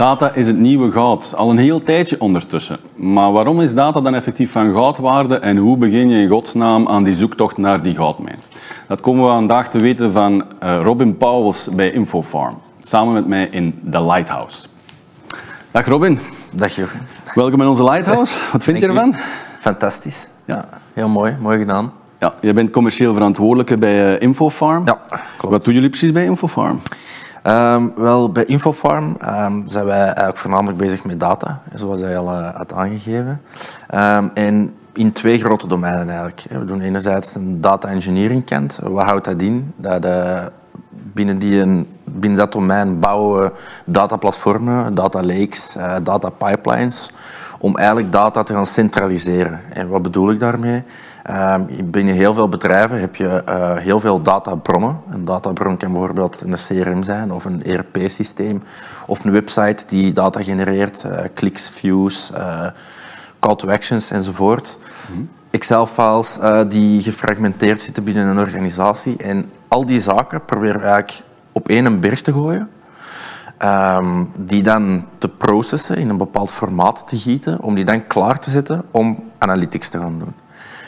Data is het nieuwe goud. Al een heel tijdje ondertussen. Maar waarom is data dan effectief van goudwaarde en hoe begin je in godsnaam aan die zoektocht naar die goudmijn? Dat komen we vandaag te weten van uh, Robin Pauwels bij Infofarm. Samen met mij in The Lighthouse. Dag Robin. Dag Jurgen. Welkom in onze Lighthouse. Wat vind je ervan? Fantastisch. Ja. Heel mooi. Mooi gedaan. Ja, jij bent commercieel verantwoordelijke bij uh, Infofarm. Ja, klopt. Wat doen jullie precies bij Infofarm? Um, wel, bij Infofarm um, zijn wij eigenlijk voornamelijk bezig met data, zoals hij al uh, had aangegeven. Um, en in twee grote domeinen eigenlijk. We doen enerzijds een data engineering kant. Wat houdt dat in? Dat uh, binnen, die een, binnen dat domein bouwen we dataplatformen, data lakes, uh, data pipelines, om eigenlijk data te gaan centraliseren. En wat bedoel ik daarmee? Um, binnen heel veel bedrijven heb je uh, heel veel databronnen. Een databron kan bijvoorbeeld een CRM zijn of een ERP-systeem of een website die data genereert, uh, kliks, views, call to actions enzovoort. Mm-hmm. Excel-files die gefragmenteerd zitten binnen een organisatie. En al die zaken proberen we eigenlijk op één berg te gooien. Um, die dan te processen, in een bepaald formaat te gieten, om die dan klaar te zetten om analytics te gaan doen.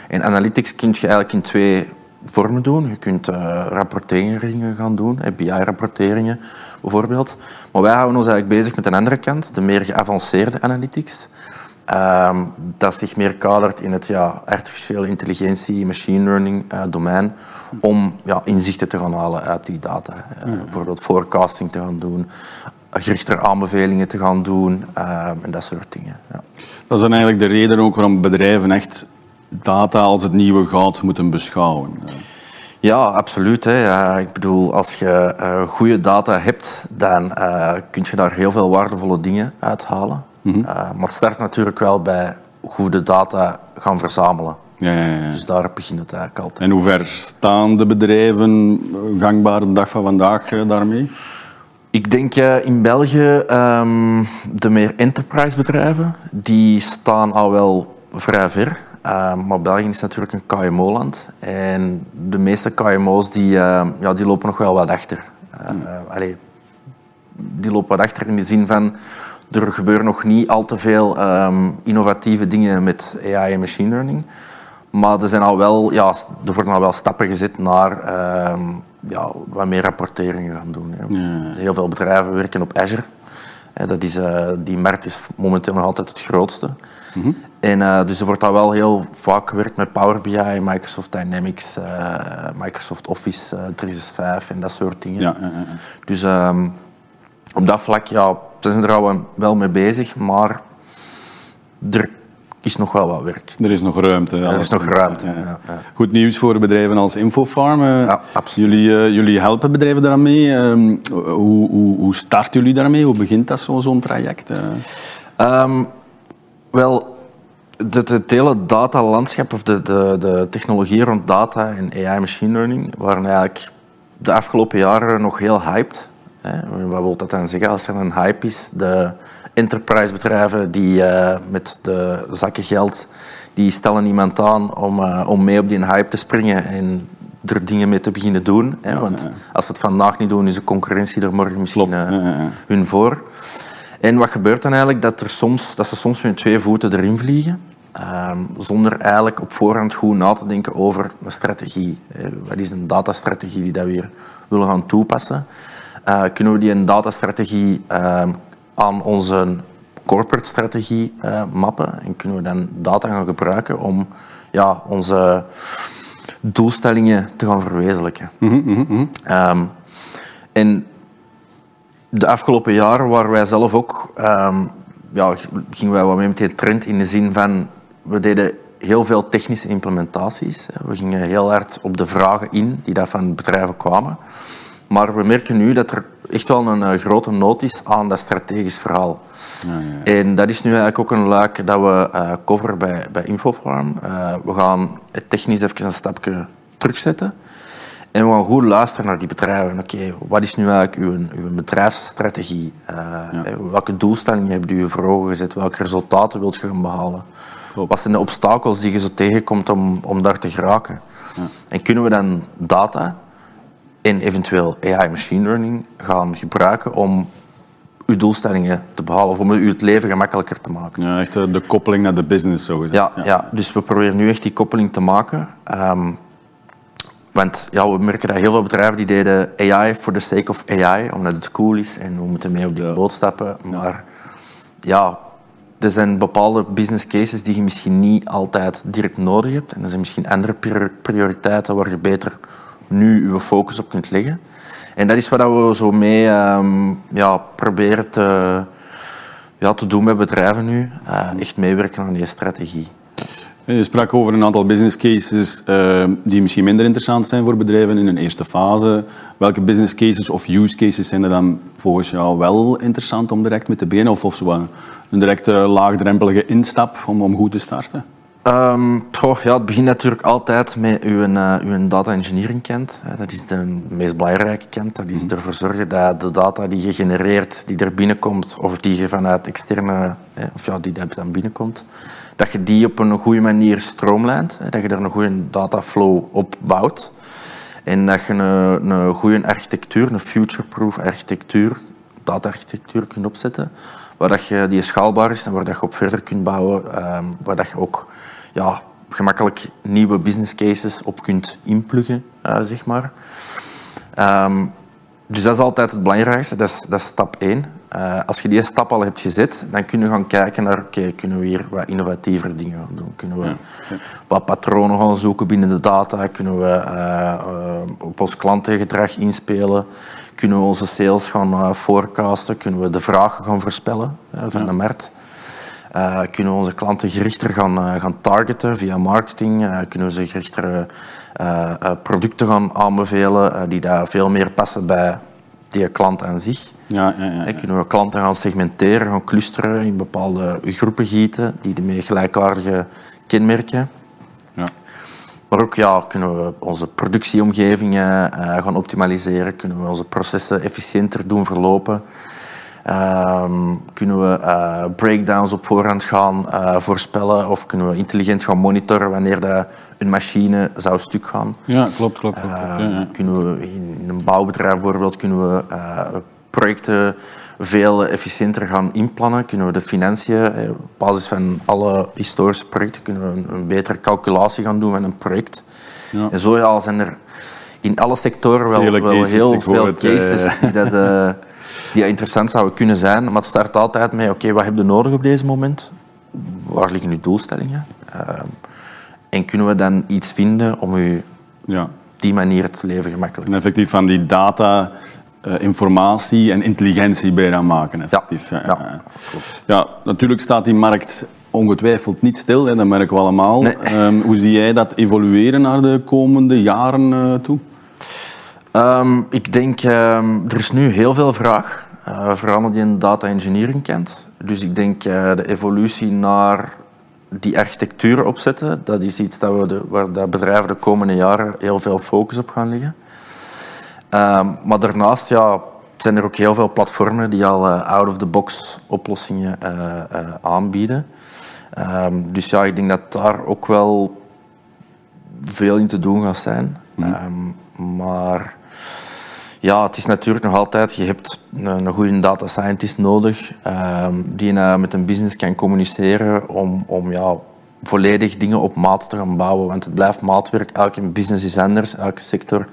En analytics kun je eigenlijk in twee vormen doen. Je kunt uh, rapporteringen gaan doen, BI-rapporteringen bijvoorbeeld. Maar wij houden ons eigenlijk bezig met een andere kant, de meer geavanceerde analytics. Um, dat zich meer kadert in het ja, artificiële intelligentie, machine learning uh, domein, om ja, inzichten te gaan halen uit die data. Uh, mm. Bijvoorbeeld forecasting te gaan doen, gerichter aanbevelingen te gaan doen uh, en dat soort dingen. Ja. Dat is dan eigenlijk de reden ook waarom bedrijven echt data als het nieuwe goud moeten beschouwen. Ja, absoluut. Hè. Ik bedoel, als je uh, goede data hebt, dan kun je daar heel veel waardevolle dingen uithalen. Mm -hmm. uh, maar het start natuurlijk wel bij goede data gaan verzamelen. Ja, ja, ja. Dus daar begint het eigenlijk altijd. En hoe ver staan de bedrijven gangbaar de dag van vandaag daarmee? Ik denk in België um, de meer enterprise bedrijven, die staan al wel vrij ver. Uh, maar België is natuurlijk een KMO-land. En de meeste KMO's die, uh, ja, die lopen nog wel wat achter. Uh, allee, die lopen wat achter in de zin van... Er gebeuren nog niet al te veel um, innovatieve dingen met AI en machine learning. Maar er, zijn al wel, ja, er worden al wel stappen gezet naar um, ja, wat meer rapporteringen gaan doen. Ja. Heel veel bedrijven werken op Azure. Dat is, uh, die markt is momenteel nog altijd het grootste. Mm -hmm. En uh, dus er wordt al wel heel vaak gewerkt met Power BI, Microsoft Dynamics, uh, Microsoft Office 365 en dat soort dingen. Ja, ja, ja. Dus um, op dat vlak ja, zijn ze er al wel mee bezig, maar er is nog wel wat werk. Er is nog ruimte. Er is nog ruimte. Ja, ja. Goed nieuws voor bedrijven als Infofarm. Ja, absoluut. Jullie, uh, jullie helpen bedrijven daarmee. Uh, hoe, hoe, hoe starten jullie daarmee? Hoe begint dat zo'n zo traject? Um, wel, het, het hele datalandschap of de, de, de technologie rond data en AI machine learning waren eigenlijk de afgelopen jaren nog heel hyped. Hè. Wat wil dat dan zeggen? Als er een hype is, de enterprise bedrijven die uh, met de zakken geld, die stellen iemand aan om, uh, om mee op die hype te springen en er dingen mee te beginnen doen. Hè. Want als ze het vandaag niet doen, is de concurrentie er morgen misschien uh, hun voor. En wat gebeurt dan eigenlijk? Dat, er soms, dat ze soms met twee voeten erin vliegen. Um, zonder eigenlijk op voorhand goed na te denken over een strategie. Wat is een datastrategie die dat we hier willen gaan toepassen? Uh, kunnen we die een datastrategie uh, aan onze corporate strategie uh, mappen? En kunnen we dan data gaan gebruiken om ja, onze doelstellingen te gaan verwezenlijken? Mm -hmm, mm -hmm. Um, en de afgelopen jaren waren wij zelf ook, um, ja, gingen wij wat mee met die trend in de zin van, we deden heel veel technische implementaties. We gingen heel hard op de vragen in die daar van bedrijven kwamen. Maar we merken nu dat er echt wel een uh, grote nood is aan dat strategisch verhaal. Ja, ja. En dat is nu eigenlijk ook een luik dat we uh, coveren bij, bij Infofarm. Uh, we gaan het technisch even een stapje terugzetten. En we gaan goed luisteren naar die bedrijven. Oké, okay, wat is nu eigenlijk uw, uw bedrijfsstrategie? Uh, ja. Welke doelstellingen hebben u voor ogen gezet? Welke resultaten wilt je gaan behalen? Klopt. Wat zijn de obstakels die je zo tegenkomt om, om daar te geraken? Ja. En kunnen we dan data en eventueel AI machine learning gaan gebruiken om uw doelstellingen te behalen of om u het leven gemakkelijker te maken. Ja, echt de koppeling naar de business, zo gezegd. Ja, ja. dus we proberen nu echt die koppeling te maken. Um, want ja, we merken dat heel veel bedrijven die deden AI for the sake of AI, omdat het cool is en we moeten mee op die boot stappen. Maar ja, er zijn bepaalde business cases die je misschien niet altijd direct nodig hebt. En er zijn misschien andere prioriteiten waar je beter nu je focus op kunt leggen. En dat is wat we zo mee um, ja, proberen te, ja, te doen met bedrijven nu. Uh, echt meewerken aan die strategie. Je sprak over een aantal business cases uh, die misschien minder interessant zijn voor bedrijven in een eerste fase. Welke business cases of use cases zijn er dan volgens jou wel interessant om direct mee te beginnen? Of, of zo een directe laagdrempelige instap om, om goed te starten? Um, ja, het begint natuurlijk altijd met uw, uh, uw data engineering kent. Dat is de meest belangrijke kent. Dat is mhm. ervoor zorgen dat de data die je genereert, die er binnenkomt, of die je vanuit externe, of ja, die dan binnenkomt, dat je die op een goede manier stroomlijnt. Dat je er een goede dataflow op bouwt. En dat je een, een goede architectuur, een future-proof architectuur, data-architectuur kunt opzetten waar dat je, die schaalbaar is en waar dat je op verder kunt bouwen, um, waar dat je ook ja, gemakkelijk nieuwe business cases op kunt inpluggen, uh, zeg maar. Um, dus dat is altijd het belangrijkste, dat is, dat is stap 1. Uh, eh, als je die stap al hebt gezet, dan kun je gaan kijken naar, oké, kunnen we hier wat innovatiever dingen gaan doen? Kunnen we ja, ja. wat patronen gaan zoeken binnen de data? Kunnen we uh, op ons klantengedrag inspelen? Kunnen we onze sales gaan forecasten? Kunnen we de vragen gaan voorspellen van ja. de markt? Uh, kunnen we onze klanten gerichter gaan, uh, gaan targeten via marketing? Uh, kunnen we ze gerichter producten gaan aanbevelen die daar veel meer passen bij die klant aan zich? Ja, ja, ja, kunnen we klanten gaan segmenteren, gaan clusteren, in bepaalde groepen gieten die ermee gelijkaardige kenmerken? Ja. Maar ook ja, kunnen we onze productieomgevingen gaan optimaliseren, kunnen we onze processen efficiënter doen verlopen. Um, kunnen we uh, breakdowns op voorhand gaan uh, voorspellen of kunnen we intelligent gaan monitoren wanneer de, een machine zou stuk gaan. Ja, klopt, klopt. klopt. Uh, ja, ja. Kunnen we in een bouwbedrijf bijvoorbeeld kunnen we eh, projecten veel efficiënter gaan inplannen. Kunnen we de financiën, op basis van alle historische projecten, kunnen we een, een betere calculatie gaan doen van een project. Ja. En zo ja, zijn er in alle sectoren wel, wel heel veel cases die dat die interessant zouden kunnen zijn. Maar het start altijd met, oké, wat heb je nodig op deze moment? Waar liggen uw doelstellingen? Uh, en kunnen we dan iets vinden om u ja. die manier het leven gemakkelijk En effectief van die data... Uh, informatie en intelligentie bijna maken. Effectief. Ja, ja, ja. ja, natuurlijk staat die markt ongetwijfeld niet stil, hè, dat merken we allemaal. Nee. Um, hoe zie jij dat evolueren naar de komende jaren uh, toe? Um, ik denk, um, er is nu heel veel vraag, uh, vooral die een data engineering kent. Dus ik denk uh, de evolutie naar die architectuur opzetten, dat is iets dat we de, waar de bedrijven de komende jaren heel veel focus op gaan leggen. Um, maar daarnaast ja, zijn er ook heel veel platformen die al uh, out-of-the-box oplossingen aanbieden. dus ja, ik denk dat daar ook wel veel in te doen gaat zijn. Mm. maar ja, het is natuurlijk nog altijd, je hebt een, goede data scientist nodig um, die uh, met een business kan communiceren om, om ja, volledig dingen op maat te gaan bouwen. Want het blijft maatwerk, elke business is anders, elke sector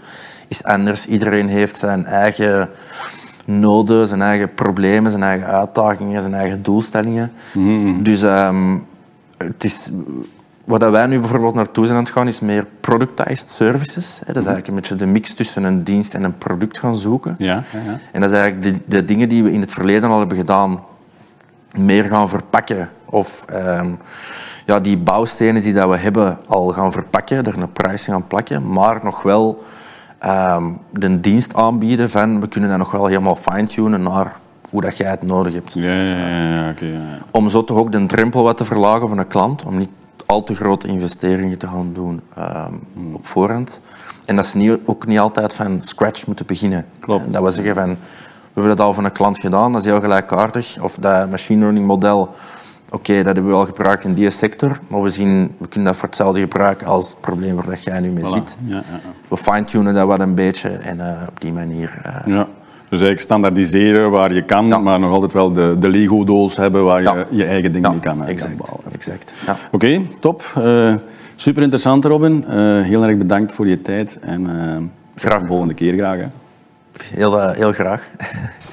is anders. Iedereen heeft zijn eigen noden, zijn eigen problemen, zijn eigen uitdagingen, zijn eigen doelstellingen. Mm-hmm. Dus um, het is Waar wij nu bijvoorbeeld naartoe zijn aan het gaan, is meer productized services. Dat is eigenlijk een beetje de mix tussen een dienst en een product gaan zoeken. Ja, ja, ja. En dat is eigenlijk de, de, dingen die we in het verleden al hebben gedaan, meer gaan verpakken. Of um, ja, die bouwstenen die dat we hebben al gaan verpakken, er een prijs gaan plakken, maar nog wel um, de dienst aanbieden van we kunnen dat nog wel helemaal fine-tunen naar hoe dat jij het nodig hebt. Ja, ja, ja, okay, ja, Om zo toch ook de drempel wat te verlagen van een klant, om niet al te grote investeringen te gaan doen um, op voorhand. En dat ze niet, ook niet altijd van scratch moeten beginnen. Klopt. Dat we zeggen van, we hebben dat al van een klant gedaan, dat is heel gelijkaardig. Of dat machine learning model, oké, dat hebben we al gebruikt in die sector, maar we, zien, we kunnen dat voor hetzelfde gebruiken als het probleem waar jij nu mee zit. Ja, ja, ja. We fine-tunen dat wat een beetje en uh, op die manier... Uh, ja. Dus eigenlijk standaardiseren waar je kan, maar nog altijd wel de, de Lego-doos hebben waar je je eigen dingen mee kan, eh, exact, kan bouwen. Exact. Ja. Oké, top. Uh, super interessant, Robin. Uh, heel erg bedankt voor je tijd en graag. de volgende keer graag. Hè. Heel, heel graag.